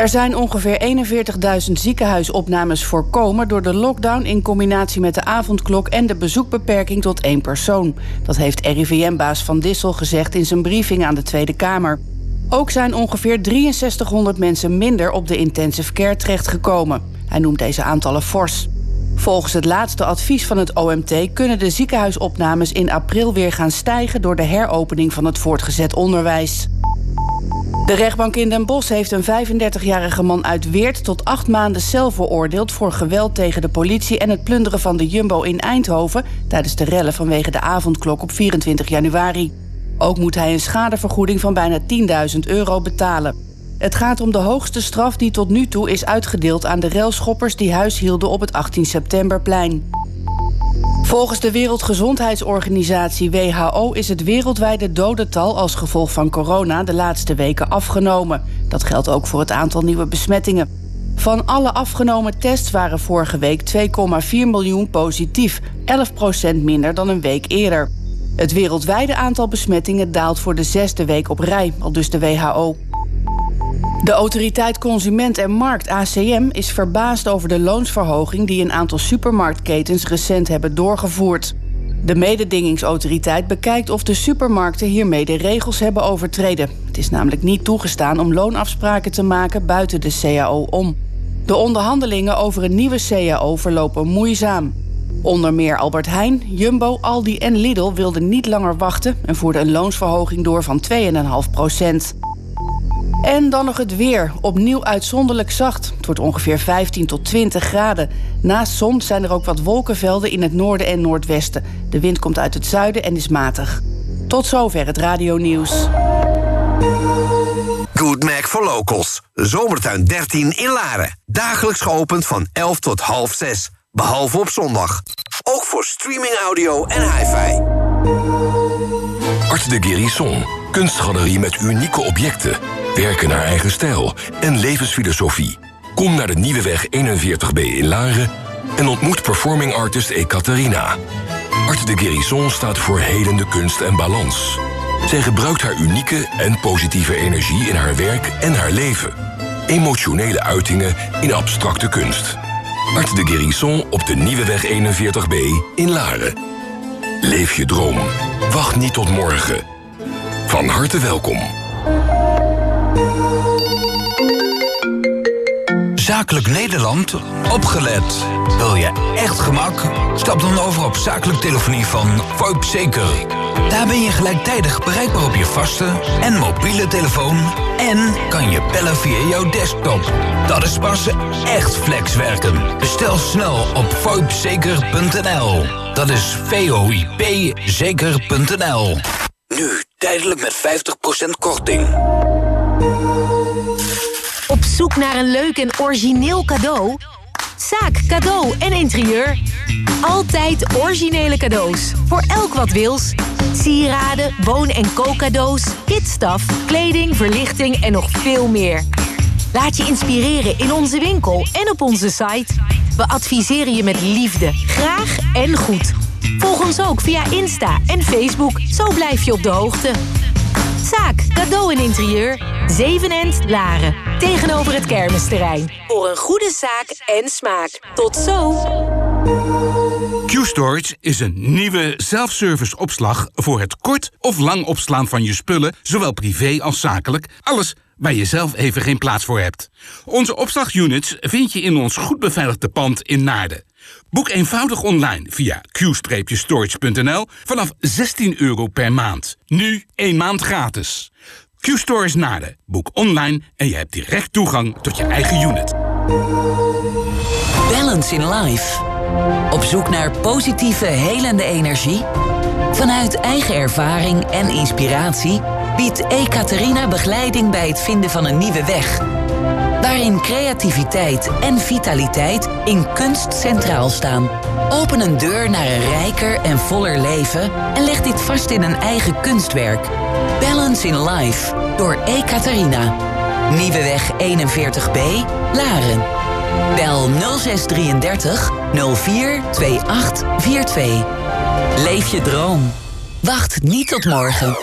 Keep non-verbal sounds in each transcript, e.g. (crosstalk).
Er zijn ongeveer 41.000 ziekenhuisopnames voorkomen door de lockdown in combinatie met de avondklok en de bezoekbeperking tot één persoon. Dat heeft RIVM-baas Van Dissel gezegd in zijn briefing aan de Tweede Kamer. Ook zijn ongeveer 6300 mensen minder op de intensive care terechtgekomen. Hij noemt deze aantallen fors. Volgens het laatste advies van het OMT kunnen de ziekenhuisopnames in april weer gaan stijgen door de heropening van het voortgezet onderwijs. De rechtbank in Den Bosch heeft een 35-jarige man uit Weert tot acht maanden cel veroordeeld voor geweld tegen de politie en het plunderen van de Jumbo in Eindhoven tijdens de rellen vanwege de avondklok op 24 januari. Ook moet hij een schadevergoeding van bijna 10.000 euro betalen. Het gaat om de hoogste straf die tot nu toe is uitgedeeld aan de relschoppers die huis hielden op het 18 septemberplein. Volgens de Wereldgezondheidsorganisatie WHO is het wereldwijde dodental als gevolg van corona de laatste weken afgenomen. Dat geldt ook voor het aantal nieuwe besmettingen. Van alle afgenomen tests waren vorige week 2,4 miljoen positief, 11% minder dan een week eerder. Het wereldwijde aantal besmettingen daalt voor de zesde week op rij, al dus de WHO. De autoriteit Consument en Markt ACM is verbaasd over de loonsverhoging die een aantal supermarktketens recent hebben doorgevoerd. De mededingingsautoriteit bekijkt of de supermarkten hiermee de regels hebben overtreden. Het is namelijk niet toegestaan om loonafspraken te maken buiten de CAO om. De onderhandelingen over een nieuwe CAO verlopen moeizaam. Onder meer Albert Heijn, Jumbo, Aldi en Lidl wilden niet langer wachten en voerden een loonsverhoging door van 2,5 procent. En dan nog het weer. Opnieuw uitzonderlijk zacht. Het wordt ongeveer 15 tot 20 graden. Naast zon zijn er ook wat wolkenvelden in het noorden en noordwesten. De wind komt uit het zuiden en is matig. Tot zover het radionieuws. Good Mac for Locals. Zomertuin 13 in Laren. Dagelijks geopend van 11 tot half 6. Behalve op zondag. Ook voor streaming audio en hi-fi. Art de Guérison. Kunstgalerie met unieke objecten werken naar eigen stijl en levensfilosofie. Kom naar de Nieuwe Weg 41b in Laren en ontmoet performing artist Ekaterina. Art de Guérison staat voor helende kunst en balans. Zij gebruikt haar unieke en positieve energie in haar werk en haar leven. Emotionele uitingen in abstracte kunst. Art de Guérison op de Nieuwe Weg 41b in Laren. Leef je droom. Wacht niet tot morgen. Van harte welkom. Zakelijk Nederland, opgelet. Wil je echt gemak? Stap dan over op zakelijk telefonie van VoIP Zeker. Daar ben je gelijktijdig bereikbaar op je vaste en mobiele telefoon... en kan je bellen via jouw desktop. Dat is pas echt flexwerken. Bestel snel op voipzeker.nl. Dat is V-O-I-P zeker.nl. Nu tijdelijk met 50% korting. Op zoek naar een leuk en origineel cadeau? Zaak, cadeau en interieur. Altijd originele cadeaus. Voor elk wat wils. Sieraden, woon- en kookcadeaus, kitstaf, kleding, verlichting en nog veel meer. Laat je inspireren in onze winkel en op onze site. We adviseren je met liefde, graag en goed. Volg ons ook via Insta en Facebook. Zo blijf je op de hoogte. Zaak, cadeau en interieur. Zevenend Laren. Tegenover het kermisterrein. Voor een goede zaak en smaak. Tot zo! Q-Storage is een nieuwe self-service opslag voor het kort of lang opslaan van je spullen, zowel privé als zakelijk. Alles waar je zelf even geen plaats voor hebt. Onze opslagunits vind je in ons goed beveiligde pand in Naarden. Boek eenvoudig online via q-storage.nl vanaf 16 euro per maand. Nu één maand gratis. Q-Store Naarden. Boek online en je hebt direct toegang tot je eigen unit. Balance in Life. Op zoek naar positieve, helende energie? Vanuit eigen ervaring en inspiratie biedt Ekaterina begeleiding bij het vinden van een nieuwe weg. Waarin creativiteit en vitaliteit in kunst centraal staan. Open een deur naar een rijker en voller leven en leg dit vast in een eigen kunstwerk. Balance in Life door Ekaterina. Nieuweweg 41b, Laren. Bel 0633 042842. Leef je droom. Wacht niet tot morgen.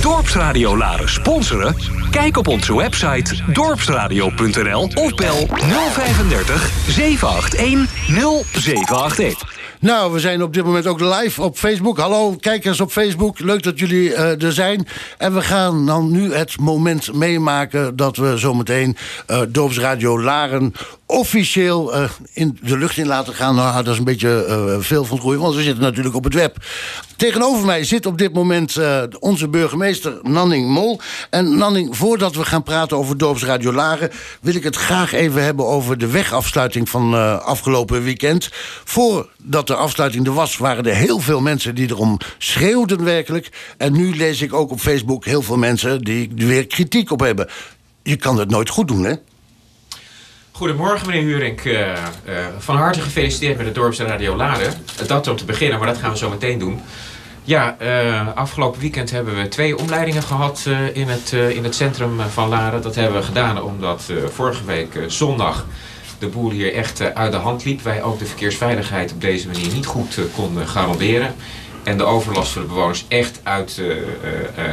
Dorpsradio Laren sponsoren? Kijk op onze website dorpsradio.nl of bel 035 781 0781. Nou, we zijn op dit moment ook live op Facebook. Hallo, kijkers op Facebook. Leuk dat jullie uh, er zijn. En we gaan dan nu het moment meemaken... dat we zometeen uh, Dorpsradio Laren officieel uh, in de lucht in laten gaan. Nou, dat is een beetje veel van het want we zitten natuurlijk op het web. Tegenover mij zit op dit moment onze burgemeester Nanning Mol. En Nanning, voordat we gaan praten over Dorpsradio Laren... wil ik het graag even hebben over de wegafsluiting van afgelopen weekend. Voordat de afsluiting er was, waren er heel veel mensen die erom schreeuwden werkelijk. En nu lees ik ook op Facebook heel veel mensen die er weer kritiek op hebben. Je kan het nooit goed doen, hè? Goedemorgen meneer Huring. Uh, uh, van harte gefeliciteerd met de Dorpse Radio Laren. Dat om te beginnen, maar dat gaan we zo meteen doen. Ja, uh, afgelopen weekend hebben we twee omleidingen gehad in, het, in het centrum van Laren. Dat hebben we gedaan omdat vorige week zondag de boel hier echt uit de hand liep. Wij ook de verkeersveiligheid op deze manier niet goed konden garanderen. En de overlast voor de bewoners echt uit,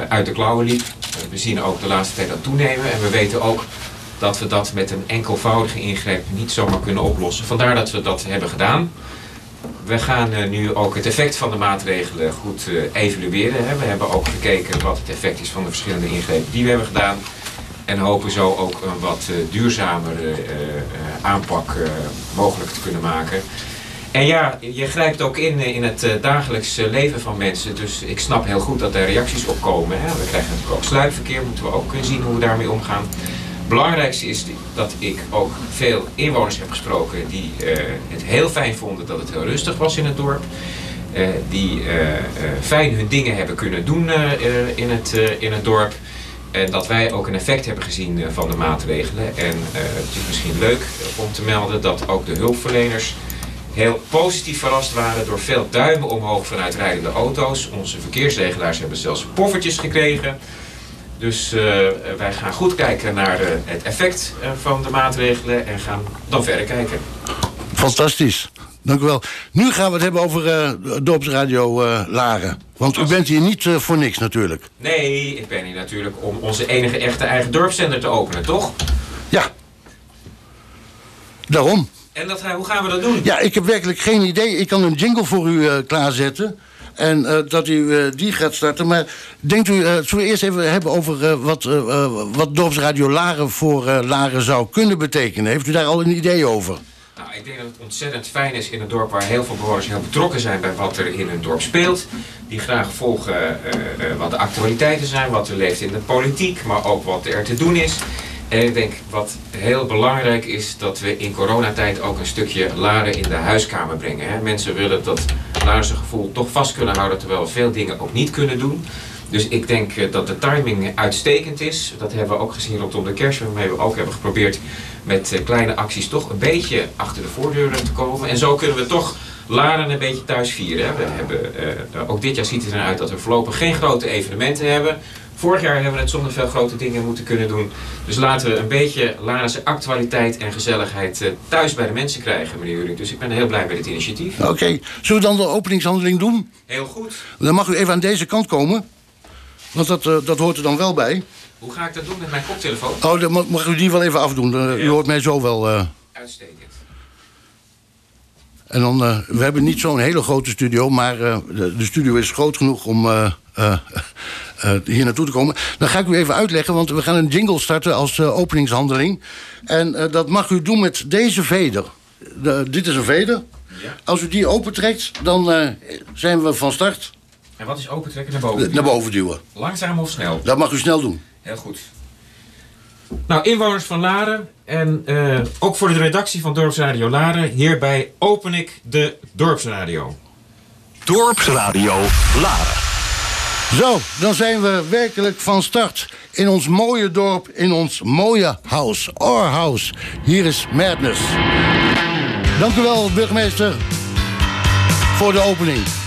uit de klauwen liep. we zien ook de laatste tijd dat toenemen. En we weten ook dat we dat met een enkelvoudige ingreep niet zomaar kunnen oplossen. Vandaar dat we dat hebben gedaan. We gaan nu ook het effect van de maatregelen goed evalueren. Hè. We hebben ook gekeken wat het effect is van de verschillende ingrepen die we hebben gedaan. En hopen zo ook een wat uh, duurzamere aanpak mogelijk te kunnen maken. En ja, je grijpt ook in in het dagelijks leven van mensen. Dus ik snap heel goed dat er reacties op komen. We krijgen natuurlijk ook sluipverkeer, moeten we ook zien hoe we daarmee omgaan belangrijkste is dat ik ook veel inwoners heb gesproken die het heel fijn vonden dat het heel rustig was in het dorp. Die fijn hun dingen hebben kunnen doen in, het, in het dorp. En dat wij ook een effect hebben gezien van de maatregelen. En het is misschien leuk om te melden dat ook de hulpverleners heel positief verrast waren door veel duimen omhoog vanuit rijdende auto's. Onze verkeersregelaars hebben zelfs poffertjes gekregen. Dus wij gaan goed kijken naar het effect van de maatregelen en gaan dan verder kijken. Fantastisch. Dank u wel. Nu gaan we het hebben over Dorpsradio Laren. Want u bent hier niet voor niks natuurlijk. Nee, ik ben hier natuurlijk om onze enige echte eigen dorpszender te openen, toch? Ja. Daarom. En dat, hoe gaan we dat doen? Ja, ik heb werkelijk geen idee. Ik kan een jingle voor u klaarzetten. En uh, dat u uh, die gaat starten. Maar denkt u, uh, zullen we eerst even hebben over wat, wat Dorpsradio Laren voor Laren zou kunnen betekenen? Heeft u daar al een idee over? Nou, ik denk dat het ontzettend fijn is in een dorp waar heel veel bewoners heel betrokken zijn bij wat er in hun dorp speelt. Die graag volgen wat de actualiteiten zijn, wat er leeft in de politiek, maar ook wat er te doen is. En ik denk wat heel belangrijk is dat we in coronatijd ook een stukje laren in de huiskamer brengen. Hè. Mensen willen dat Laarse gevoel toch vast kunnen houden terwijl we veel dingen ook niet kunnen doen. Dus ik denk eh, dat de timing uitstekend is. Dat hebben we ook gezien rondom de kerst, waarmee we ook hebben geprobeerd met eh, kleine acties toch een beetje achter de voordeuren te komen. En zo kunnen we toch Laren een beetje thuis vieren. We hebben, uh, ook dit jaar ziet het eruit dat we voorlopig geen grote evenementen hebben. Vorig jaar hebben we het zonder veel grote dingen moeten kunnen doen. Dus laten we een beetje Larense actualiteit en gezelligheid uh, thuis bij de mensen krijgen, meneer Uring. Dus ik ben heel blij met dit initiatief. Oké, okay. zullen we dan de openingshandeling doen? Heel goed. Dan mag u even aan deze kant komen. Want dat, uh, dat hoort er dan wel bij. Hoe ga ik dat doen met mijn koptelefoon? Oh, dan mag u die wel even afdoen. Uh, u hoort mij zo wel. Uitstekend. En dan, we hebben niet zo'n hele grote studio, maar de, de, studio is groot genoeg om hier naartoe te komen. Dan ga ik u even uitleggen, want we gaan een jingle starten als openingshandeling. En dat mag u doen met deze veder. De, dit is een veder. Ja. Als u die opentrekt, dan zijn we van start. En wat is opentrekken? Naar boven? Naar boven duwen. Langzaam of snel? Dat mag u snel doen. Heel goed. Nou, inwoners van Laren en ook voor de redactie van Dorpsradio Laren... hierbij open ik de Dorpsradio. Dorpsradio Laren. Zo, dan zijn we werkelijk van start in ons mooie dorp, in ons mooie house, our house. Hier is Madness. Dank u wel, burgemeester, voor de opening.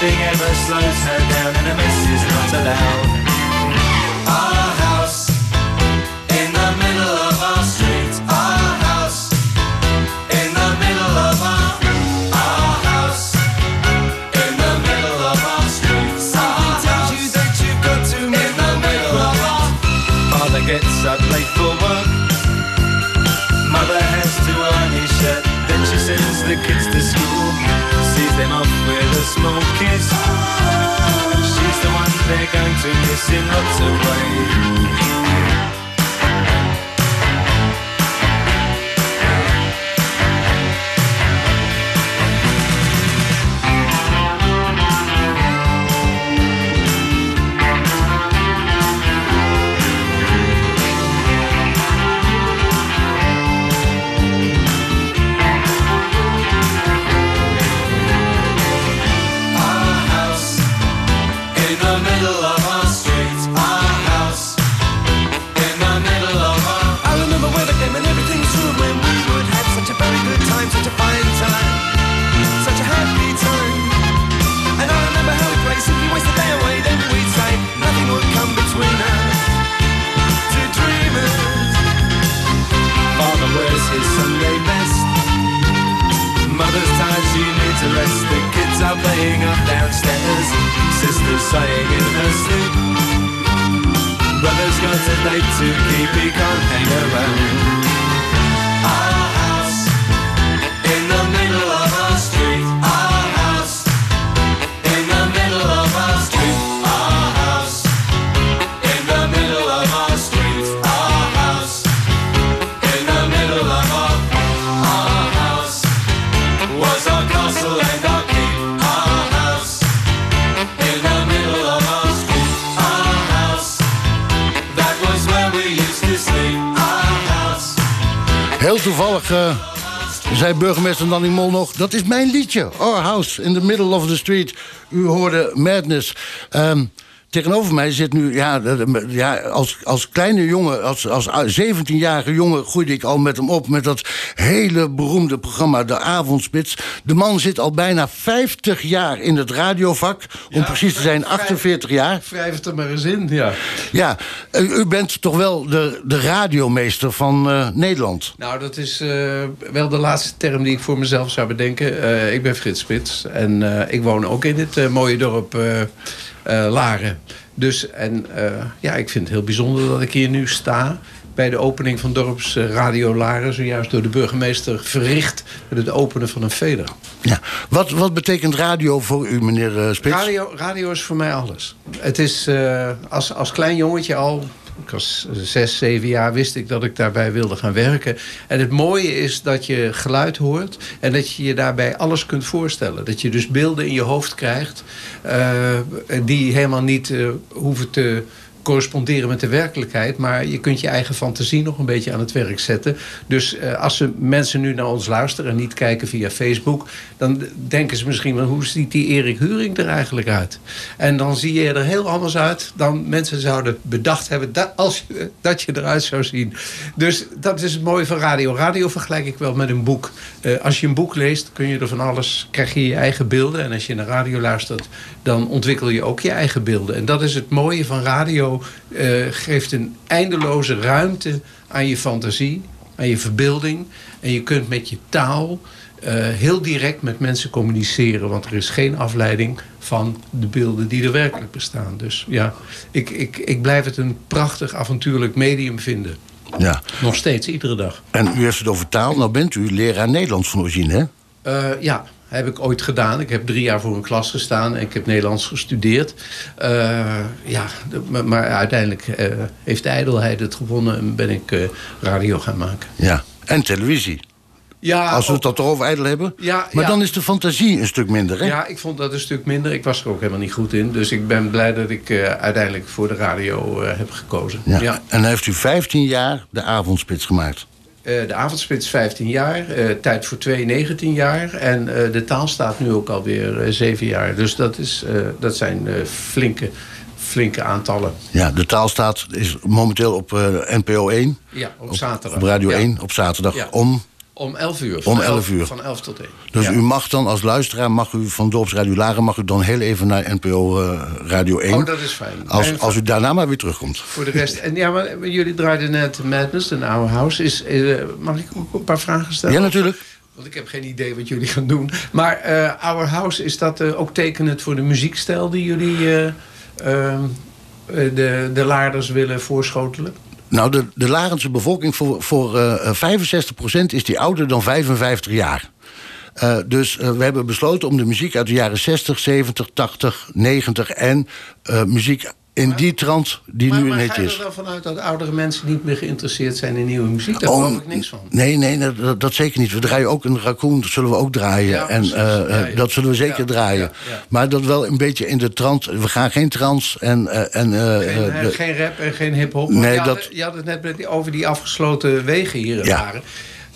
Nothing ever slows her down, and a mess is not allowed. Our house in the middle of our street. Our house in the middle of our our house in the middle of our street. Something tells you that you've got to in the middle of our. Father gets up late for work. Mother has to iron his shirt. Then she sends the kids to school. Them off with a small kiss. She's the one they're going to miss in lots of ways. Dat is mijn liedje, Our House in the Middle of the Street. U hoorde Madness. Ehm, tegenover mij zit nu... Ja, ja, als, als kleine jongen, als, als 17-jarige jongen... groeide ik al met hem op met dat hele beroemde programma... De Avondspits. De man zit al bijna 50 jaar in het radiovak. Om precies te zijn, 48 jaar. Wrijf het er maar eens in, ja. Ja, u bent toch wel de, de radiomeester van eh, Nederland. Nou, dat is eh, wel de laatste term die ik voor mezelf zou bedenken. Eh, ik ben Frits Spits en ik woon ook in dit mooie dorp Laren. Dus, en eh, ja, ik vind het heel bijzonder dat ik hier nu sta... bij de opening van Dorps eh, Radio Laren... zojuist door de burgemeester verricht met het openen van een veder. Ja. Wat, wat betekent radio voor u, meneer eh, Spits? Radio, radio is voor mij alles. Het is eh, als, als klein jongetje al. Ik was zes, zeven jaar, wist ik dat ik daarbij wilde gaan werken. En het mooie is dat je geluid hoort en dat je je daarbij alles kunt voorstellen. Dat je dus beelden in je hoofd krijgt eh, die helemaal niet eh, hoeven te corresponderen met de werkelijkheid. Maar je kunt je eigen fantasie nog een beetje aan het werk zetten. Dus eh, als ze mensen nu naar ons luisteren en niet kijken via Facebook... dan denken ze misschien wel, hoe ziet die Erik Huring er eigenlijk uit? En dan zie je er heel anders uit dan mensen zouden bedacht hebben... dat, als je, dat je eruit zou zien. Dus dat is het mooie van radio. Radio vergelijk ik wel met een boek. Eh, als je een boek leest, kun je er van alles... krijg je je eigen beelden. En als je naar radio luistert, dan ontwikkel je ook je eigen beelden. En dat is het mooie van radio. eh, geeft een eindeloze ruimte aan je fantasie, aan je verbeelding. En je kunt met je taal eh, heel direct met mensen communiceren. Want er is geen afleiding van de beelden die er werkelijk bestaan. Dus ja, ik, ik, ik blijf het een prachtig avontuurlijk medium vinden. Ja. Nog steeds, iedere dag. En u heeft het over taal. Nou bent u leraar Nederlands van origine, hè? Eh, ja, heb ik ooit gedaan. Ik heb drie jaar voor een klas gestaan en ik heb Nederlands gestudeerd. Eh, ja, maar, uiteindelijk eh, heeft de ijdelheid het gewonnen en ben ik eh, radio gaan maken. Ja. En televisie. Ja, Als we het ook- dan toch over ijdel hebben. Ja, maar ja. dan is de fantasie een stuk minder, hè? Ja, ik vond dat een stuk minder. Ik was er ook helemaal niet goed in. Dus ik ben blij dat ik uiteindelijk voor de radio heb gekozen. Ja. En heeft u 15 jaar de avondspits gemaakt. Eh, de avondspits 15 jaar, eh, tijd voor 2 19 jaar. En eh, de taal staat nu ook alweer eh 7 jaar. Dus dat, is, dat zijn flinke, flinke aantallen. Ja, de taalstaat is momenteel op eh, NPO 1. Ja, op zaterdag. Op Radio Ja. 1 op zaterdag Ja. om. Om 11 uur. Om Van 11 uur. Van 11 tot 1. Dus Ja. u mag dan als luisteraar, mag u van Dorpsradio Laren, mag u dan heel even naar NPO eh, Radio 1. Oh, dat is fijn. Als, En als u daarna maar weer terugkomt. Voor de rest. En ja, maar jullie draaiden net Madness, een oude house. Is, eh, mag ik ook een paar vragen stellen? Ja, natuurlijk. Want ik heb geen idee wat jullie gaan doen. Maar eh Our House, is dat ook tekenend voor de muziekstijl die jullie eh, ehm, eh, de, de laarders willen voorschotelen? Nou, de, de Larense bevolking voor, voor eh, 65% is die ouder dan 55 jaar. Eh, dus eh, we hebben besloten om de muziek uit de jaren 60, 70, 80, 90 en eh, muziek in die trant die Maar, nu in maar het ga je is. er dan vanuit dat oudere mensen niet meer geïnteresseerd zijn in nieuwe muziek? Daar geloof ik niks van. Nee, nee, dat- dat, dat zeker niet. We draaien ook een raccoon, dat zullen we ook draaien. Ja, en eh, eh, Ja, ja. dat zullen we zeker draaien. Maar dat wel een beetje in de trant. We gaan geen trans en. eh, en Geen, de- geen rap en geen hip-hop. Nee, je, dat- had, je had het net met die- over die afgesloten wegen hier en Ja.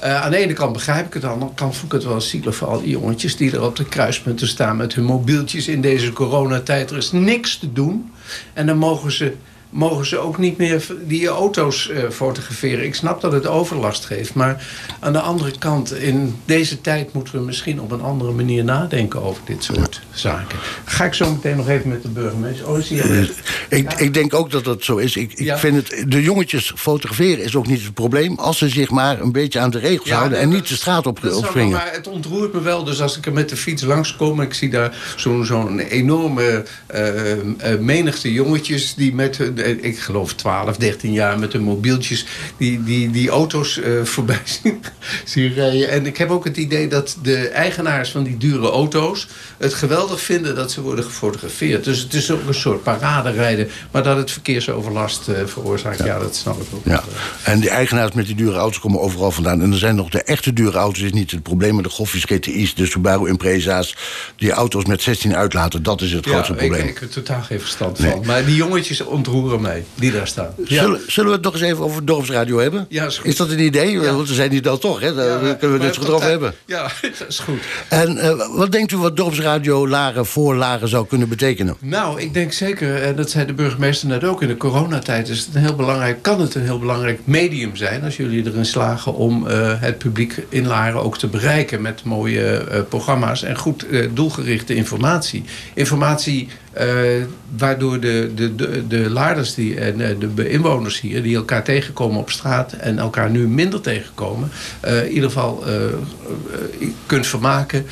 Eh, aan de ene kant begrijp ik het, aan de andere kant vond ik het wel zielig voor al die jongetjes die er op de kruispunten staan met hun mobieltjes in deze coronatijd. Er is niks te doen. En dan mogen ze, mogen ze ook niet meer die auto's eh, fotograferen. Ik snap dat het overlast geeft, maar aan de andere kant, in deze tijd moeten we misschien op een andere manier nadenken over dit soort zaken. Ga ik zo meteen nog even met de burgemeester. Oh, weg? Ik, ik denk ook dat dat zo is. Ik, ik Ja. vind het, de jongetjes fotograferen is ook niet het probleem. Als ze zich maar een beetje aan de regels houden en dat- niet de straat op, opspringen. waar, maar het ontroert me wel. Dus als ik er met de fiets langskom... en ik zie daar zo'n zo'n enorme eh, eh, menigte jongetjes... die met hun, eh, ik geloof 12, 13 jaar... met hun mobieltjes die, die, die auto's eh, voorbij (laughs) zien, zien rijden. En ik heb ook het idee dat de eigenaars van die dure auto's... het geweldig vinden dat ze worden gefotografeerd. Dus het is ook een soort paraderijden. Maar dat het verkeersoverlast eh, veroorzaakt, ja. dat snap ik ook. Ja. En die eigenaars met die dure auto's komen overal vandaan. En er zijn nog de echte dure auto's, is niet het probleem. Maar de Goffies, GTI's, de Subaru Impreza's... die auto's met 16 uitlaten, dat is het grootste ja, probleem. Ik, ik heb er totaal geen verstand Nee. van. Maar die jongetjes ontroeren mij, die daar staan. Zullen, zullen we het nog eens even over dorpsradio hebben? Ja, is goed. dat een idee? Want we zijn hier dan toch, hè? Daar kunnen we het zo over tot- hebben. Ja, (laughs) dat is goed. En eh, wat denkt u wat dorpsradio Laren voor Laren zou kunnen betekenen? Nou, ik denk zeker, en dat zei de burgemeester net ook... in de coronatijd is het een heel belangrijk, kan het een heel belangrijk medium zijn... als jullie erin slagen om eh, het publiek in Laren ook te bereiken... met mooie eh, programma's en goed eh, doelgerichte informatie. Informatie eh, waardoor de, de, de, de die, en eh, de inwoners hier... die elkaar tegenkomen op straat en elkaar nu minder tegenkomen... eh, in ieder geval kunt vermaken,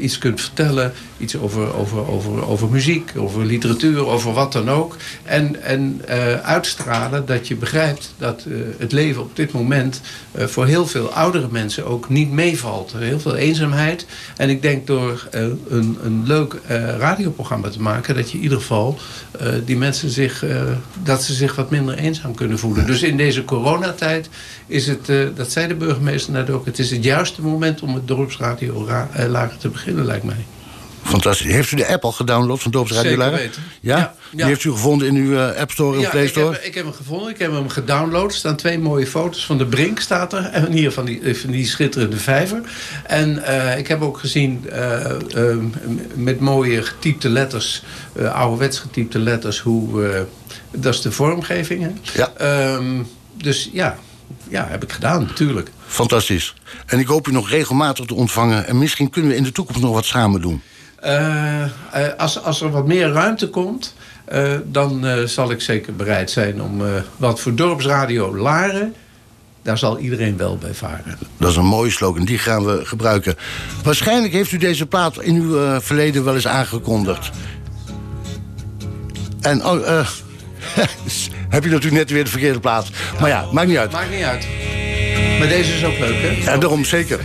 iets kunt vertellen... iets over, over, over, over muziek, over literatuur, over wat dan ook. En, en eh, uitstralen dat je begrijpt dat eh, het leven op dit moment... eh, voor heel veel oudere mensen ook niet meevalt. Heel veel eenzaamheid. En ik denk door een, een leuk radioprogramma te maken... dat je in ieder geval die mensen zich, dat ze zich wat minder eenzaam kunnen voelen. Dus in deze coronatijd is het, dat zei de burgemeester net ook... het is het juiste moment om het dorpsradio ra- lager te beginnen, lijkt mij. Fantastisch. Heeft u de app al gedownload van Dorpsradio Zeker weten. Ja? Ja, Die heeft u gevonden in uw eh, App Store of Ja, Play ik Store? heb, ik heb hem gevonden, ik heb hem gedownload. Er staan twee mooie foto's van de Brink, staat er. En hier van die, van die schitterende vijver. En eh, ik heb ook gezien eh, eh, met mooie getypte letters, eh ouderwets getypte letters, hoe. eh, dat is de vormgeving. Hè? Ja. Ehm, dus ja, ja, heb ik gedaan, natuurlijk. Fantastisch. En ik hoop u nog regelmatig te ontvangen. En misschien kunnen we in de toekomst nog wat samen doen. Eh, eh, als, als er wat meer ruimte komt, eh, dan eh, zal ik zeker bereid zijn om. eh, wat voor dorpsradio Laren, daar zal iedereen wel bij varen. Dat is een mooie slogan, die gaan we gebruiken. Waarschijnlijk heeft u deze plaat in uw verleden wel eens aangekondigd. En oh, eh, (laughs) heb je natuurlijk net weer de verkeerde plaat. Maar ja, maakt niet uit. Maakt niet uit. Maar deze is ook leuk, hè? En daarom zeker.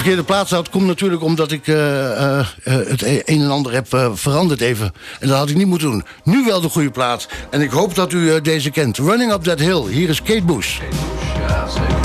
Verkeerde plaats had, komt natuurlijk omdat ik eh, eh, eh, het een en ander heb veranderd even. En dat had ik niet moeten doen. Nu wel de goede plaats. En ik hoop dat u deze kent. Running Up That Hill. Hier is Kate Bush. Ja.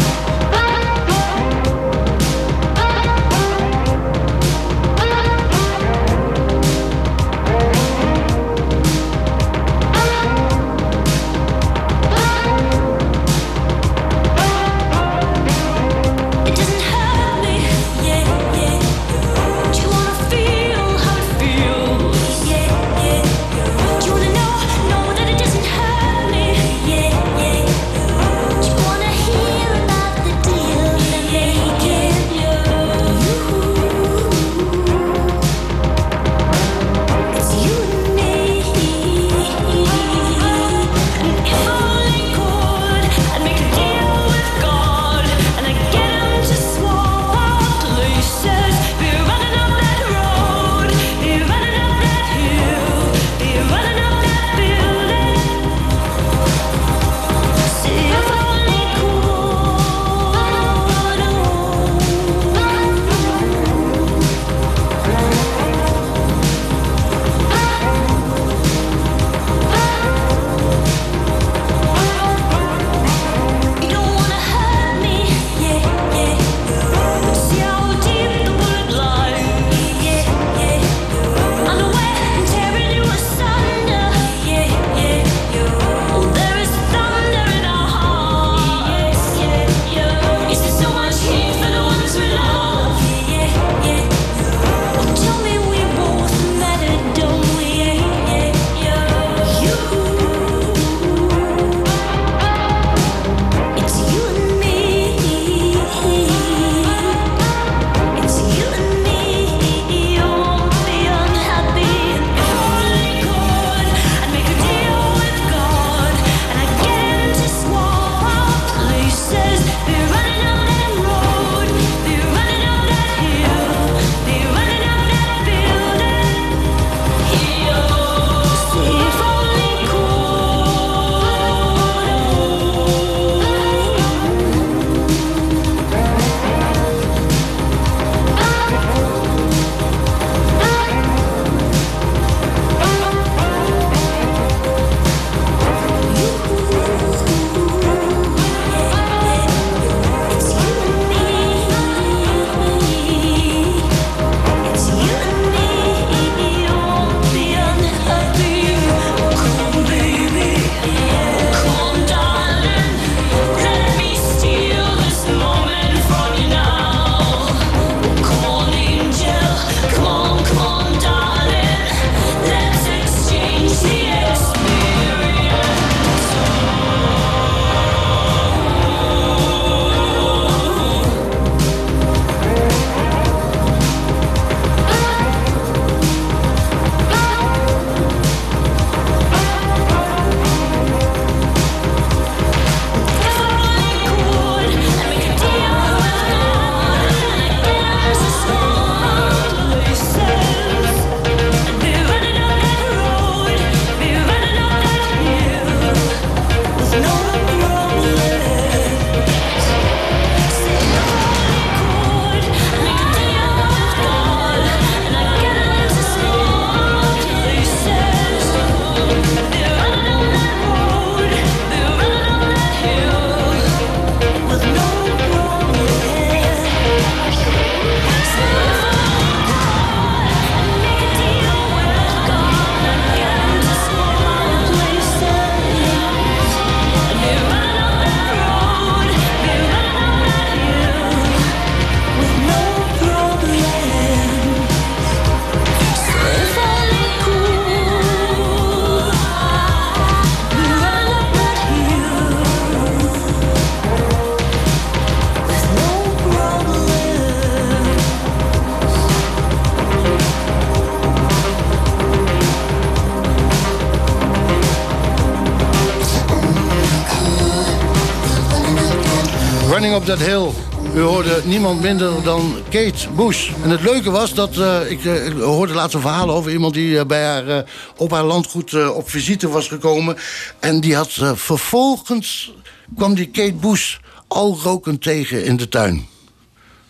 dat. U hoorde niemand minder dan Kate Bush. En het leuke was dat eh, eh, ik, hoorde laatst verhalen over iemand die eh, bij haar, op haar landgoed op visite was gekomen. En die had vervolgens kwam die Kate Bush al rokend tegen in de tuin.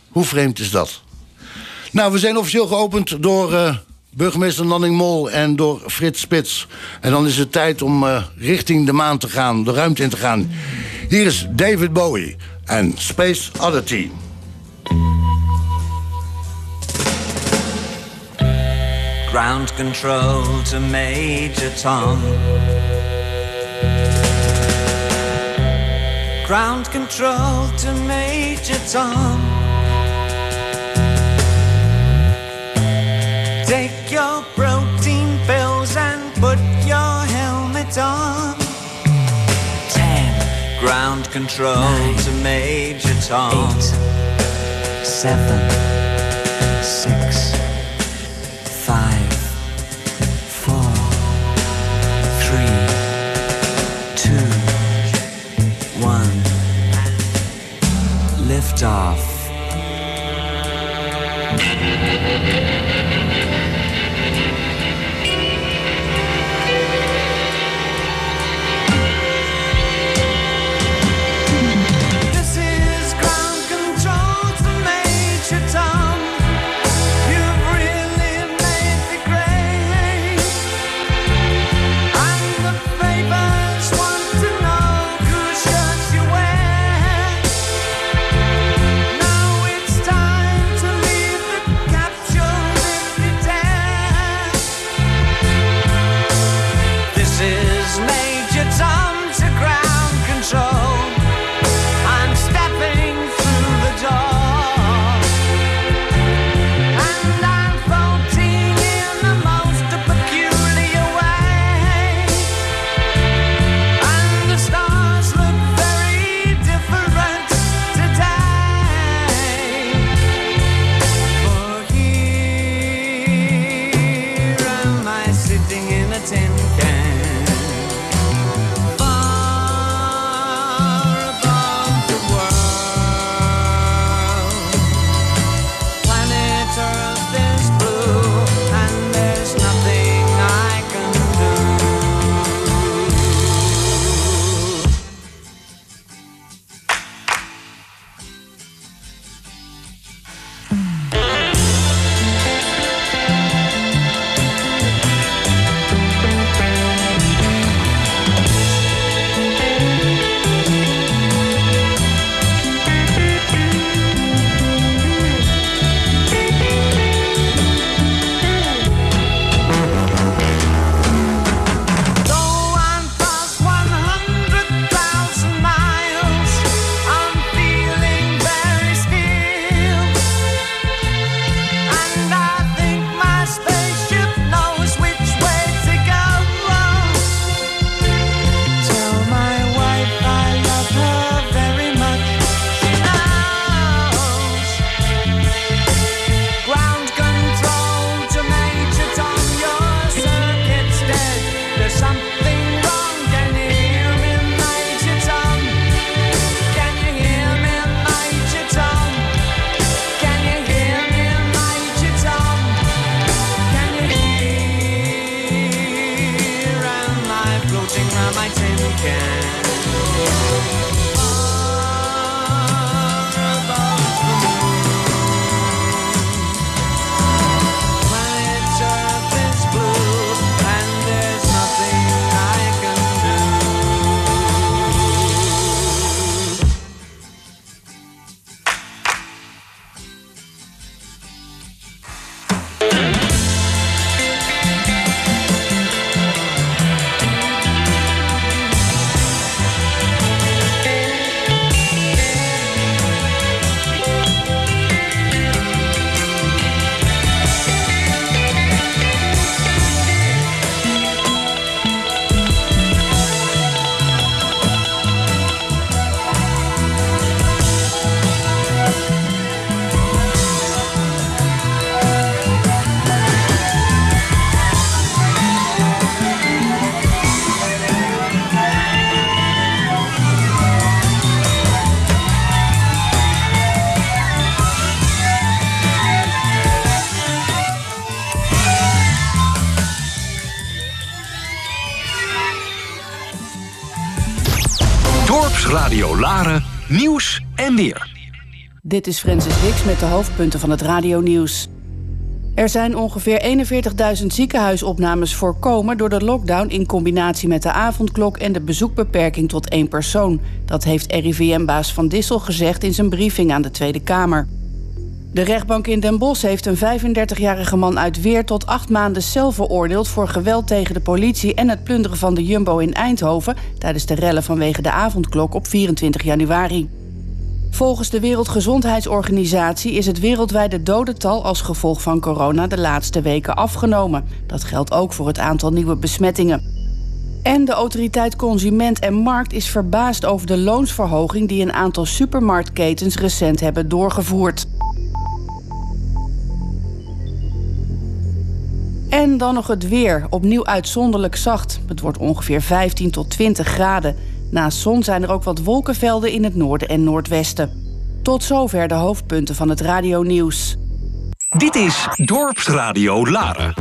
Hoe vreemd is dat? Nou, we zijn officieel geopend door burgemeester Nanning Mol en door Frits Spits. En dan is het tijd om richting de maan te gaan, de ruimte in te gaan. Hier is David Bowie. and Space Oddity. Ground control to Major Tom. Ground control to Major Tom. Take your protein pills and put your helmet on ground control Nine, to Major Tom. Eight, seven, six, five, four, three, two, one. Lift off. Nieuws en weer. Dit is Francis Dix met de hoofdpunten van het radionieuws. Er zijn ongeveer 41.000 ziekenhuisopnames voorkomen door de lockdown in combinatie met de avondklok en de bezoekbeperking tot één persoon. Dat heeft RIVM-baas Van Dissel gezegd in zijn briefing aan de Tweede Kamer. De rechtbank in Den Bosch heeft een 35-jarige man uit Weer tot acht maanden cel veroordeeld voor geweld tegen de politie en het plunderen van de Jumbo in Eindhoven tijdens de rellen vanwege de avondklok op 24 januari. Volgens de Wereldgezondheidsorganisatie is het wereldwijde dodental als gevolg van corona de laatste weken afgenomen. Dat geldt ook voor het aantal nieuwe besmettingen. En de autoriteit Consument en Markt is verbaasd over de loonsverhoging die een aantal supermarktketens recent hebben doorgevoerd. En dan nog het weer. Opnieuw uitzonderlijk zacht. Het wordt ongeveer 15 tot 20 graden. Naast zon zijn er ook wat wolkenvelden in het noorden en noordwesten. Tot zover de hoofdpunten van het radionieuws. Dit is Dorpsradio Laren.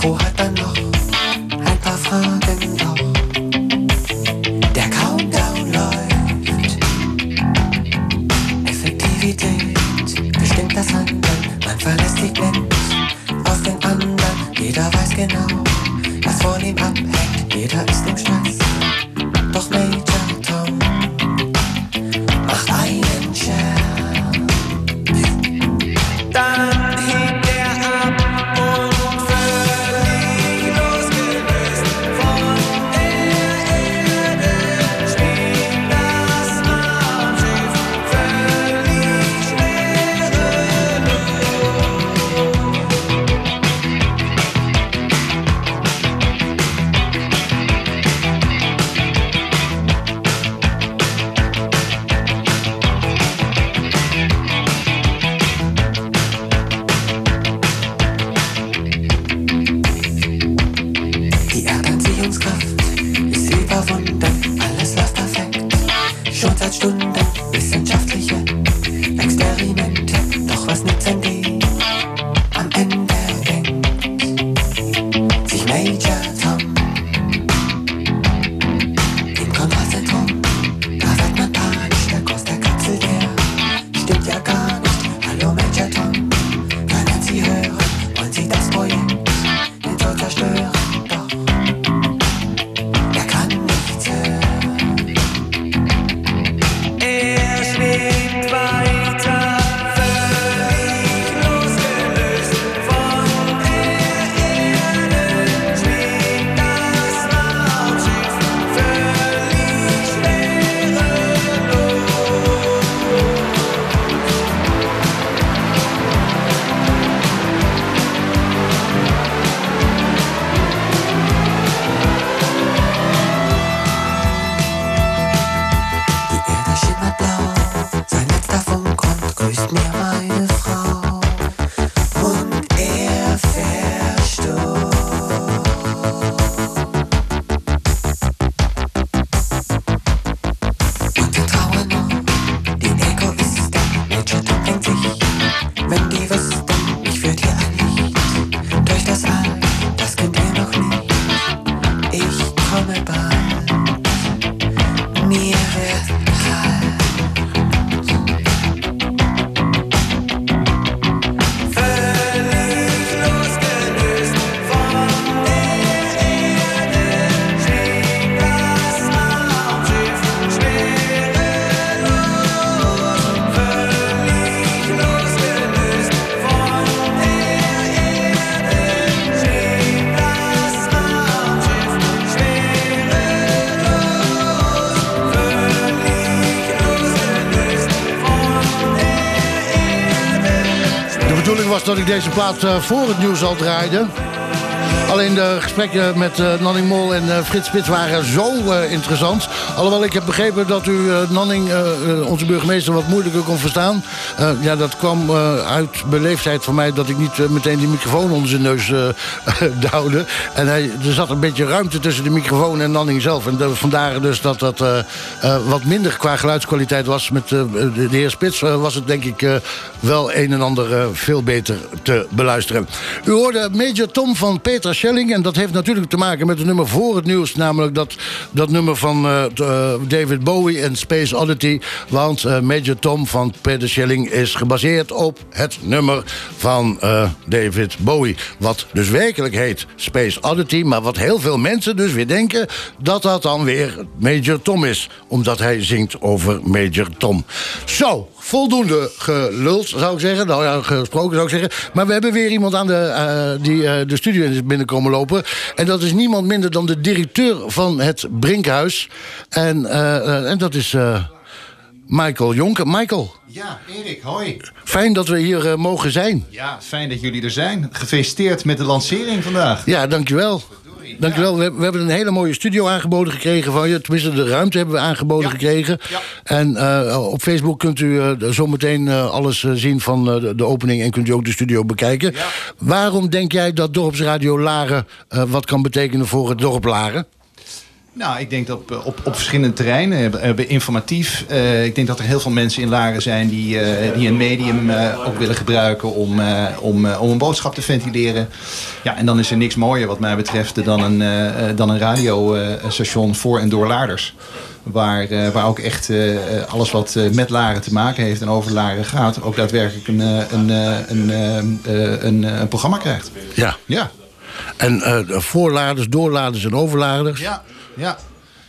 Khổ 了 dat ik deze plaat eh, voor het nieuws al draaide. Alleen de gesprekken met eh, Nanning Mol en eh, Frits Spits waren zo interessant. Alhoewel ik heb begrepen dat u Nanning, onze burgemeester, wat moeilijker kon verstaan. Ja, dat kwam uit beleefdheid van mij dat ik niet meteen die microfoon onder zijn neus (laughs) duwde. En hij, er zat een beetje ruimte tussen de microfoon en Nanning zelf. En de- vandaar dus dat dat wat minder qua geluidskwaliteit was. Met de, de heer Spits was het denk ik wel een en ander eh, veel beter te beluisteren. U hoorde Major Tom van Peter Schelling. En dat heeft natuurlijk te maken met het nummer voor het nieuws. Namelijk dat, dat nummer van eh, eh, David Bowie en Space Oddity. Want Major Tom van Peter Schelling is gebaseerd op het nummer van David Bowie. Wat dus werkelijk heet Space Oddity. Maar wat heel veel mensen dus weer denken dat dat dan weer Major Tom is. Omdat hij zingt over Major Tom. Zo, voldoende geluld zou ik zeggen. Nou ja, gesproken zou ik zeggen. Maar we hebben weer iemand aan de, eh, die eh, de studio is binnenkomen lopen. En dat is niemand minder dan de directeur van het Brinkhuis. En, eh, en dat is Michael Jonker. Michael, Ja, Erik, hoi. fijn dat we hier mogen zijn. Ja, fijn dat jullie er zijn. Gefeliciteerd met de lancering vandaag. Ja, dankjewel. Dankjewel. We, we hebben een hele mooie studio aangeboden gekregen van je. Tenminste, de ruimte hebben we aangeboden gekregen. En eh, op Facebook kunt u eh, zometeen eh, alles zien van de, opening... en kunt u ook de studio bekijken. Waarom denk jij dat Dorpsradio Laren... wat kan betekenen voor het dorp Laren? Nou, ik denk dat op, op, op verschillende terreinen, informatief. eh, ik denk dat er heel veel mensen in Laren zijn die, eh, die een medium eh, ook willen gebruiken om, om, om een boodschap te ventileren. Ja, en dan is er niks mooier wat mij betreft dan een, dan een radiostation voor en door Laarders. Waar, waar ook echt alles wat met Laren te maken heeft en over Laren gaat, ook daadwerkelijk een, een, een, een, een programma krijgt. Ja. Ja. En voorladers, doorladers en overladers? Ja, ja.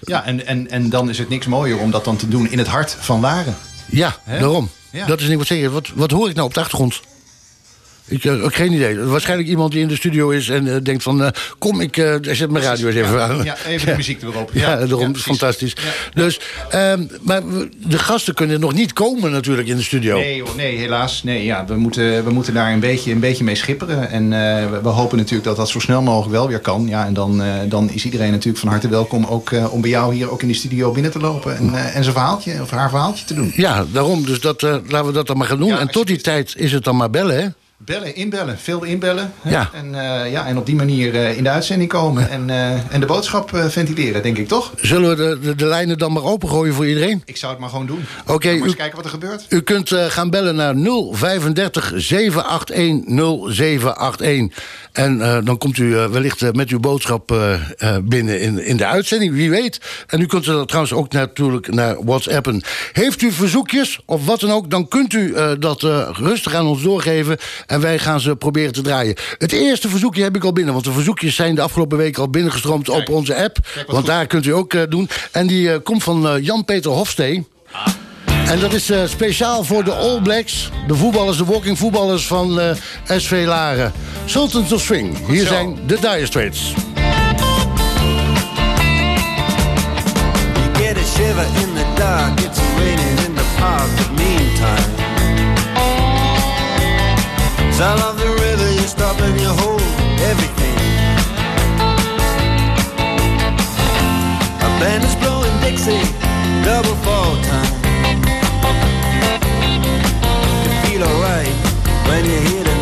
Ja, en, en, en dan is het niks mooier om dat dan te doen in het hart van Laren. Ja, daarom. Ja. Dat is niet wat zeggen. Wat, wat hoor ik nou op de achtergrond? Ik heb ook geen idee. Waarschijnlijk iemand die in de studio is en eh, denkt van... eh, kom, ik eh, zet mijn radio eens even Ja, aan. ja, even de muziek erop. (laughs) Ja, Ja, daarom. ja, fantastisch. Dus, ehm, maar de gasten kunnen nog niet komen natuurlijk in de studio. Nee, hoor, nee, helaas. Nee, ja, we, moeten, we moeten daar een beetje, een beetje mee schipperen. En eh, we, we hopen natuurlijk dat dat zo snel mogelijk wel weer kan. Ja, en dan, eh, dan is iedereen natuurlijk van harte welkom ook, eh, om bij jou hier ook in de studio binnen te lopen. En, eh, en zijn verhaaltje of haar verhaaltje te doen. Ja, daarom. Dus dat, eh, laten we dat dan maar gaan doen. en tot die tijd is het dan maar bellen, hè? Bellen, inbellen, veel inbellen. Ja. En, eh, ja, en op die manier eh, in de uitzending komen en, eh, en de boodschap ventileren, denk ik toch? Zullen we de, de, de lijnen dan maar opengooien voor iedereen? Ik zou het maar gewoon doen. Oké, eens kijken wat er gebeurt. U kunt gaan bellen naar 035 781 0781. En eh, dan komt u eh, wellicht eh, met uw boodschap binnen in, in de uitzending, wie weet. En u kunt er trouwens ook natuurlijk naar WhatsAppen. Heeft u verzoekjes of wat dan ook, dan kunt u dat rustig aan ons doorgeven. En wij gaan ze proberen te draaien. Het eerste verzoekje heb ik al binnen, want de verzoekjes zijn de afgelopen weken al binnengestroomd op onze app. Want daar kunt u ook doen. En die komt van Jan-Peter Hofstee. En dat is eh, speciaal voor de All Blacks, de voetballers, de walking voetballers van eh, SV Laren. Sultans of Swing. Hier zijn de Dire Straits. You get a shiver in the dark, it's raining in the park, but meantime. Sound of the river, you stop and you hold everything. A band is blowing Dixie, double fall time. Feel alright when you hear the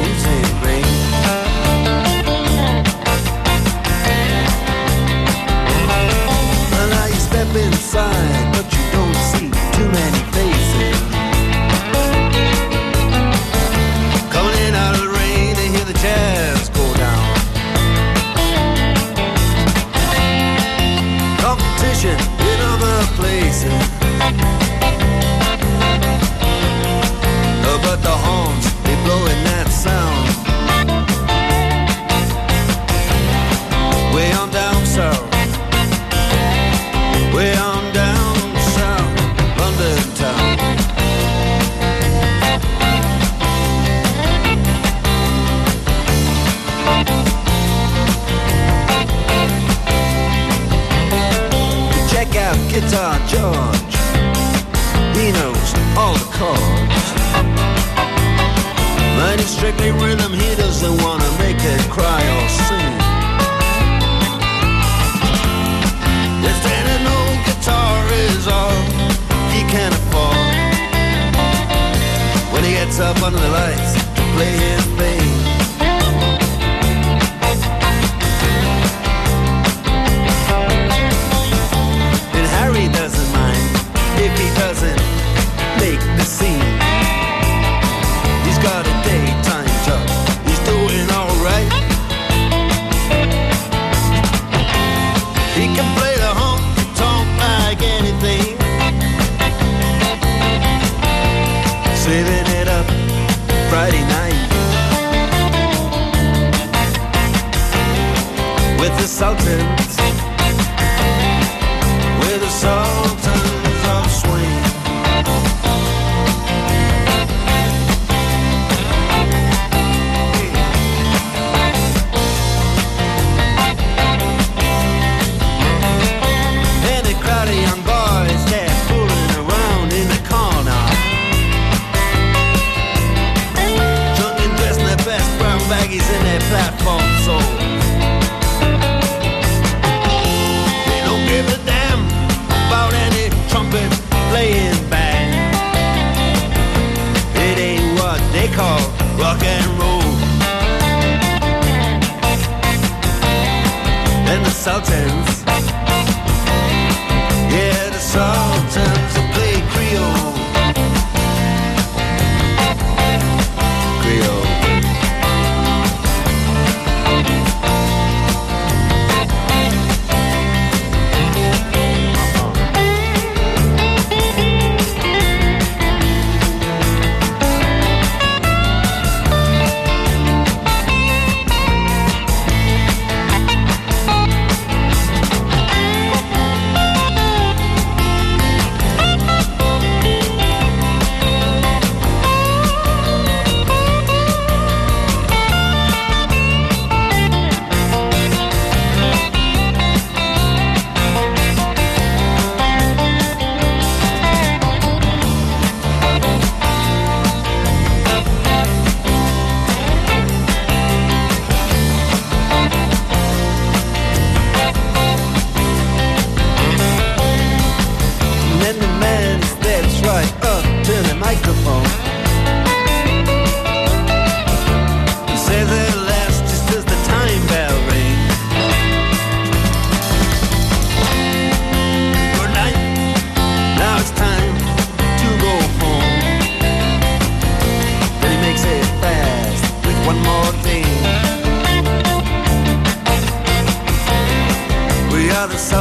We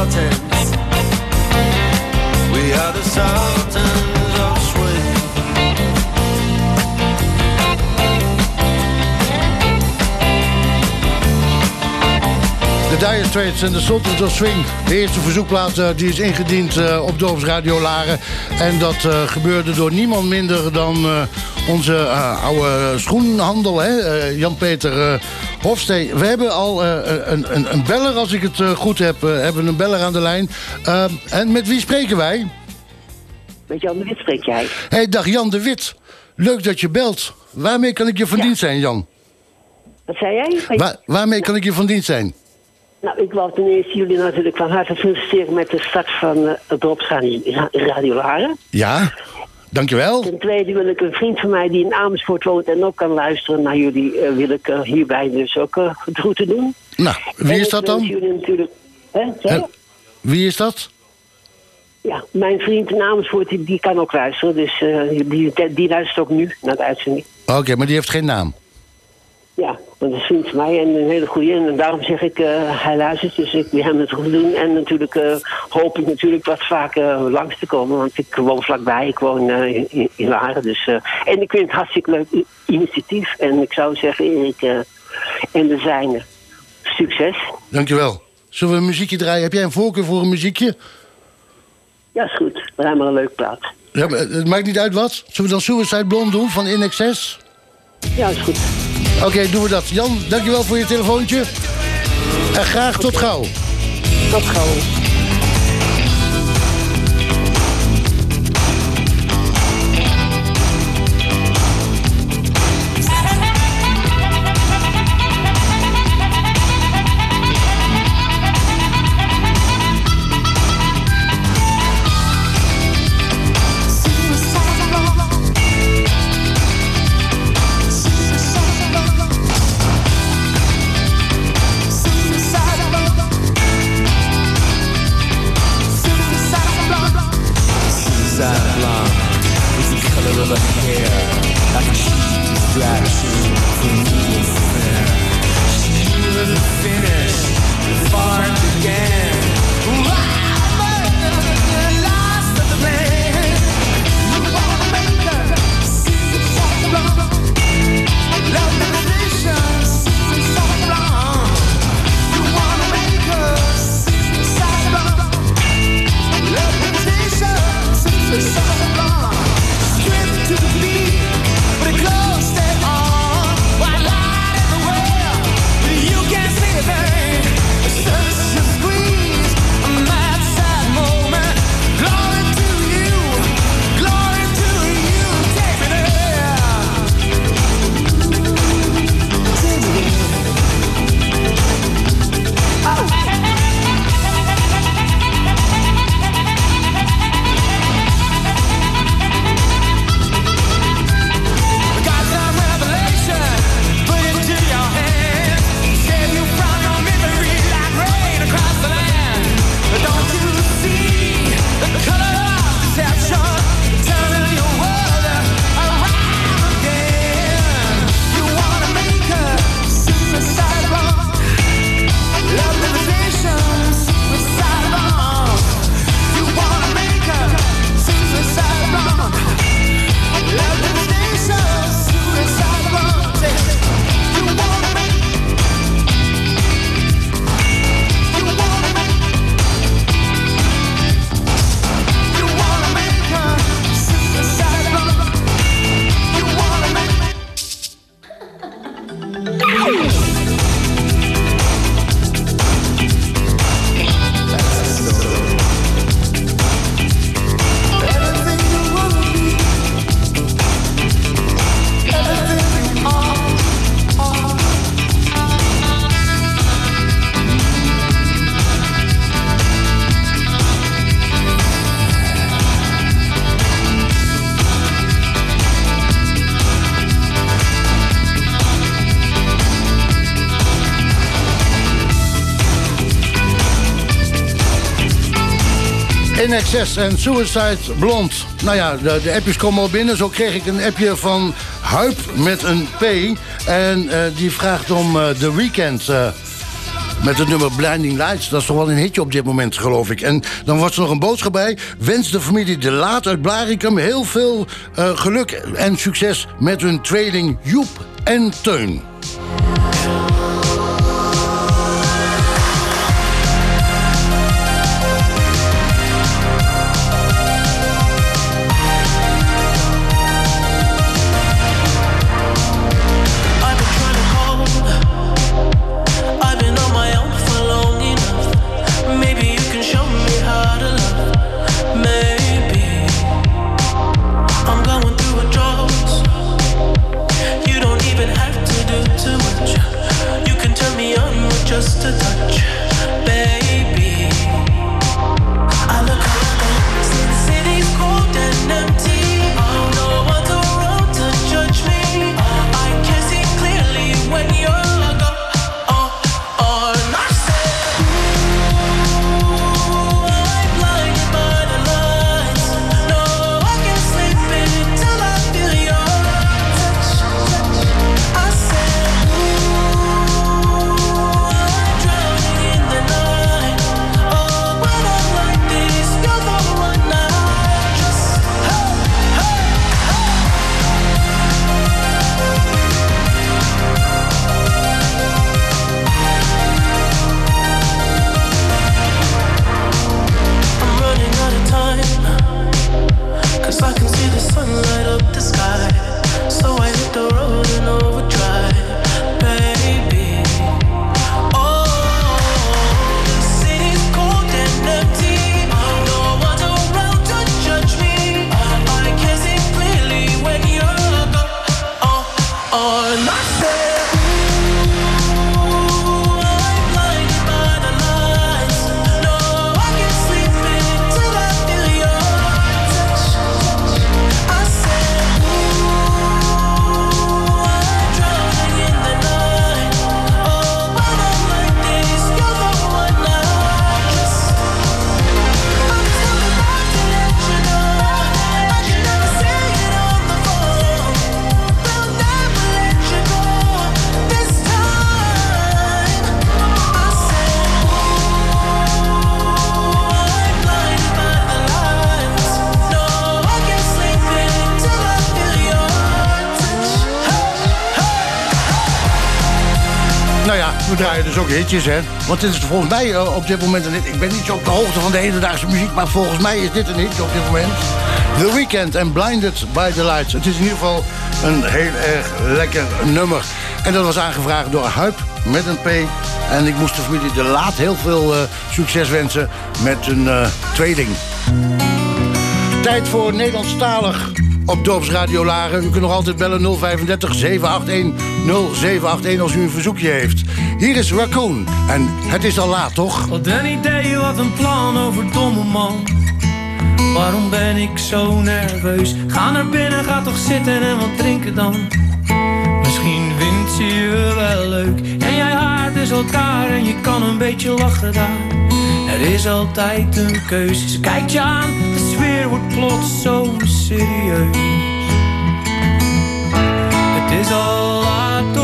are the Sultans of Swing. De Dire Straits en de Sultans of Swing. De eerste verzoekplaat eh, die is ingediend eh, op Dorps Radio Laren. En dat eh, gebeurde door niemand minder dan onze oude schoenhandel, Jan-Peter Hofstee. We hebben al eh, een, een, een beller, als ik het eh, goed heb, eh, hebben we een beller aan de lijn. Eh, en met wie spreken wij? Met Jan de Wit spreek jij. Hey, dag Jan de Wit. Leuk dat je belt. Waarmee kan ik je van dienst zijn, Jan? Wat zei jij? Waar- waarmee kan ik je van dienst zijn? Nou, ik wou ten eerste jullie natuurlijk van harte feliciteren met de start van uh, het Drops Radio, Radio Laren. Ja, dankjewel. Ten tweede wil ik een vriend van mij die in Amersfoort woont en ook kan luisteren naar jullie, eh, wil ik eh, hierbij dus ook eh het groeten doen. Nou, wie En is dat dan? Jullie natuurlijk, hè, wie is dat? Ja, mijn vriend in Amersfoort die, die kan ook luisteren, dus die, die, die luistert ook nu naar de uitzending. Oké, maar die heeft geen naam. Ja, dat is vriend van mij en een hele goede. En daarom zeg ik, eh, hij luistert, dus ik wil hem het goed doen. En natuurlijk eh, hoop ik natuurlijk wat vaker langs te komen. Want ik woon vlakbij, ik woon eh, in, in Laren. Dus, eh, en ik vind het hartstikke leuk initiatief. En ik zou zeggen, Erik eh, en de zijne, succes. Dankjewel. Zullen we een muziekje draaien? Heb jij een voorkeur voor een muziekje? Ja, is goed. Draai maar een leuk plaat. Ja, maar het maakt niet uit wat. Zullen we dan Suicide Blonde doen van In Excess? Ja, is goed. Oké, doen we dat. Jan, dankjewel voor je telefoontje. En graag tot gauw. Tot gauw. Access en Suicide Blond. Nou ja, de, de, appjes komen al binnen. Zo kreeg ik een appje van Huip met een P. En eh, die vraagt om eh, de weekend eh, met het nummer Blinding Lights. Dat is toch wel een hitje op dit moment, geloof ik. En dan was er nog een boodschap bij. Wens de familie De Laat uit Blaricum heel veel geluk en succes... met hun trading Joep en Teun. We draaien dus ook hitjes, hè. Want dit is volgens mij eh, op dit moment een hit. Ik ben niet zo op de hoogte van de hedendaagse muziek... maar volgens mij is dit een hit op dit moment. The Weeknd en Blinded by the Lights. Het is in ieder geval een heel erg lekker nummer. En dat was aangevraagd door Huip met een P. En ik moest de familie De Laat heel veel eh, succes wensen met een eh, tweeling. Tijd voor Nederlandstalig op Dorpsradio Laren. U kunt nog altijd bellen 035 781 0781 als u een verzoekje heeft. Hier is Raccoon. En het is al laat, toch? Wat een idee, wat een plan over domme man. Waarom ben ik zo nerveus? Ga naar binnen, ga toch zitten en wat drinken dan. Misschien vindt ze je wel leuk. En jij haart dus elkaar en je kan een beetje lachen daar. Er is altijd een keuze. Ze kijkt je aan, de sfeer wordt plots zo serieus. Het is al laat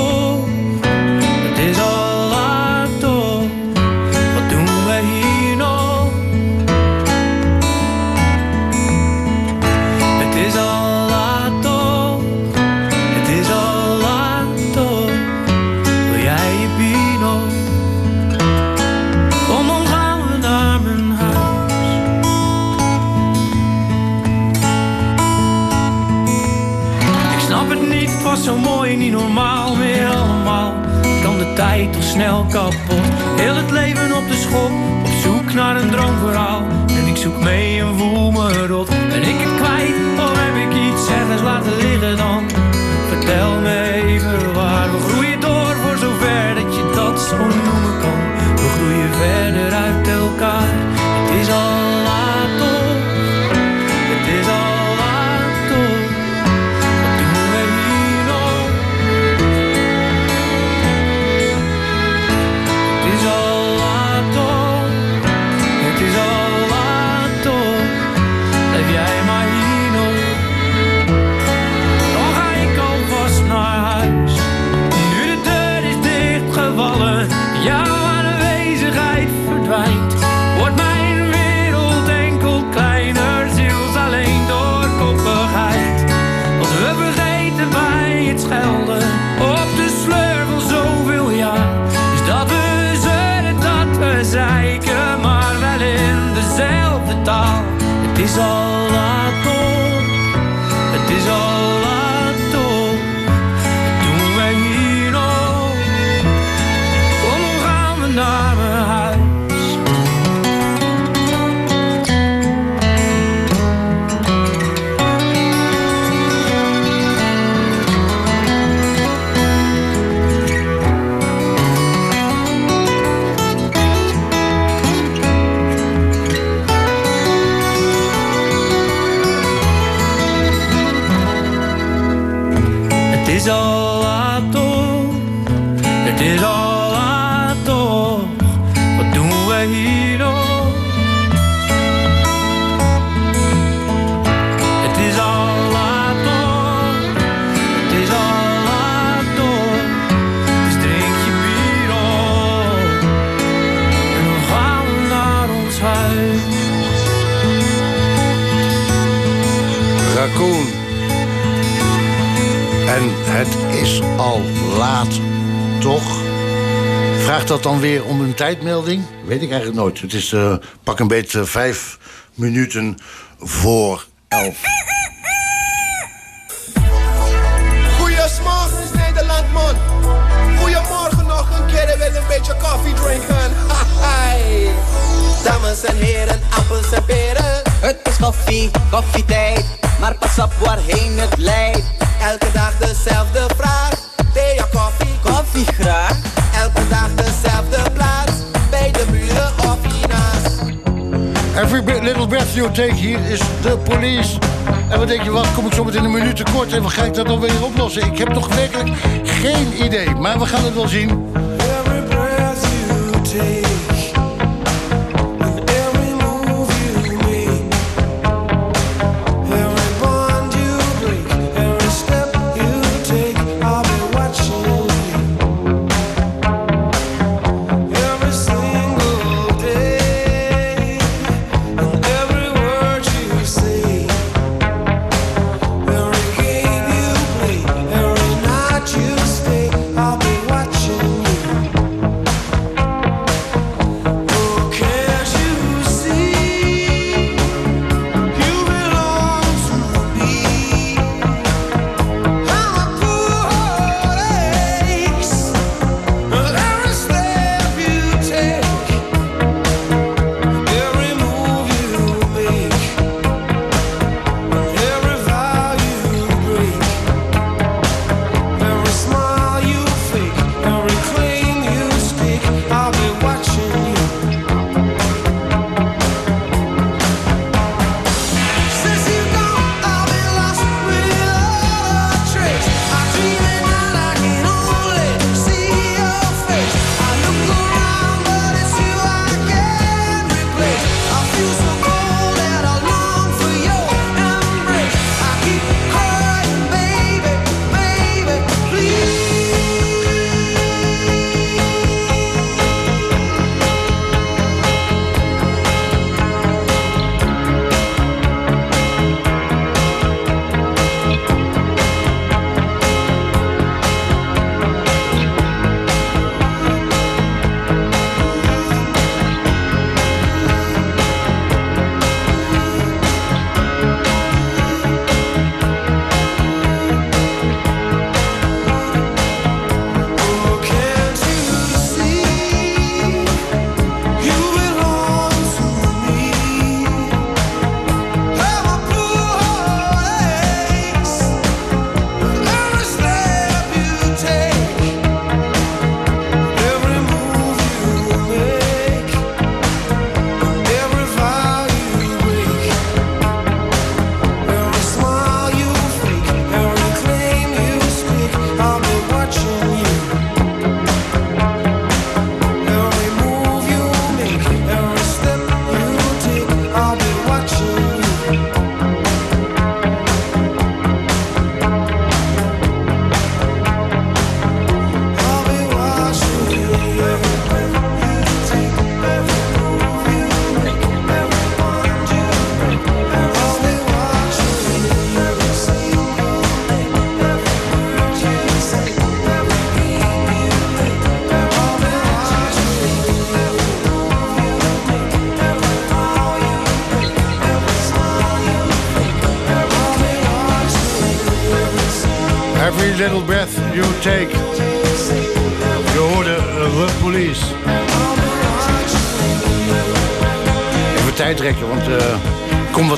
normaal meer allemaal. Kan de tijd toch snel kapot? Heel het leven op de schop, op zoek naar een droomverhaal. En ik zoek mee en voel me rot. Ben ik het kwijt, of heb ik iets ergens laten liggen dan? Vertel me En het is al laat, toch? Vraagt dat dan weer om een tijdmelding? Weet ik eigenlijk nooit. Het is eh, pak een beetje vijf minuten voor elf. Goedemorgen Nederland. Goedemorgen nog een keer. Wil een beetje koffie drinken. (laughs) Dames en heren, appels en peren. Het is koffie, koffietijd. Maar pas op waarheen het leidt. Elke dag dezelfde vraag. Thee of koffie? Koffie graag. Elke dag dezelfde plaats. Bij de buren of hiernaast. Every little breath you take hier is de police. En wat denk je, wat kom ik zo meteen een minuut tekort en wat ga ik dat dan weer oplossen? Ik heb toch werkelijk geen idee, maar we gaan het wel zien.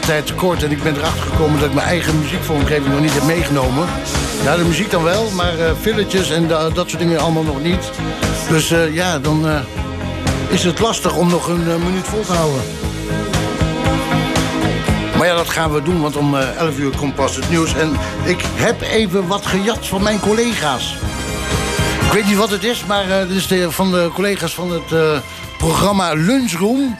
Tijd tekort. En ik ben erachter gekomen dat ik mijn eigen muziekvormgeving nog niet heb meegenomen. Ja, de muziek dan wel, maar filletjes en da- dat soort dingen allemaal nog niet. Dus eh, ja, dan eh, is het lastig om nog een minuut vol te houden. Maar ja, dat gaan we doen, want om eh, 11 uur komt pas het nieuws. En ik heb even wat gejat van mijn collega's. Ik weet niet wat het is, maar dit is de, van de collega's van het programma Lunchroom.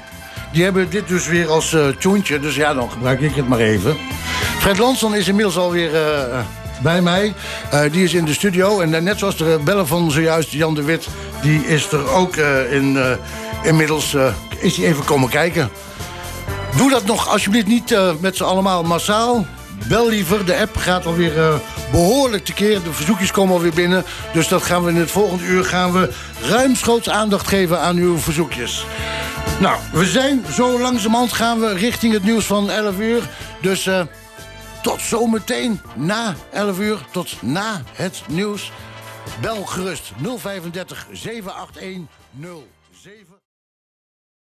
Die hebben dit dus weer als eh tjoentje, dus ja, dan gebruik ik het maar even. Fred Lanson is inmiddels alweer eh bij mij. Eh, die is in de studio. En net zoals de bellen van zojuist, Jan de Wit... die is er ook in, inmiddels is hij even komen kijken. Doe dat nog alsjeblieft niet met z'n allemaal massaal. Bel liever, de app gaat alweer eh, behoorlijk tekeer. De verzoekjes komen alweer binnen. Dus dat gaan we in het volgende uur gaan we ruimschoots aandacht geven aan uw verzoekjes. Nou, we zijn zo langzamerhand gaan we richting het nieuws van 11 uur. Dus eh, tot zometeen na 11 uur, tot na het nieuws. Bel gerust 035 781 07.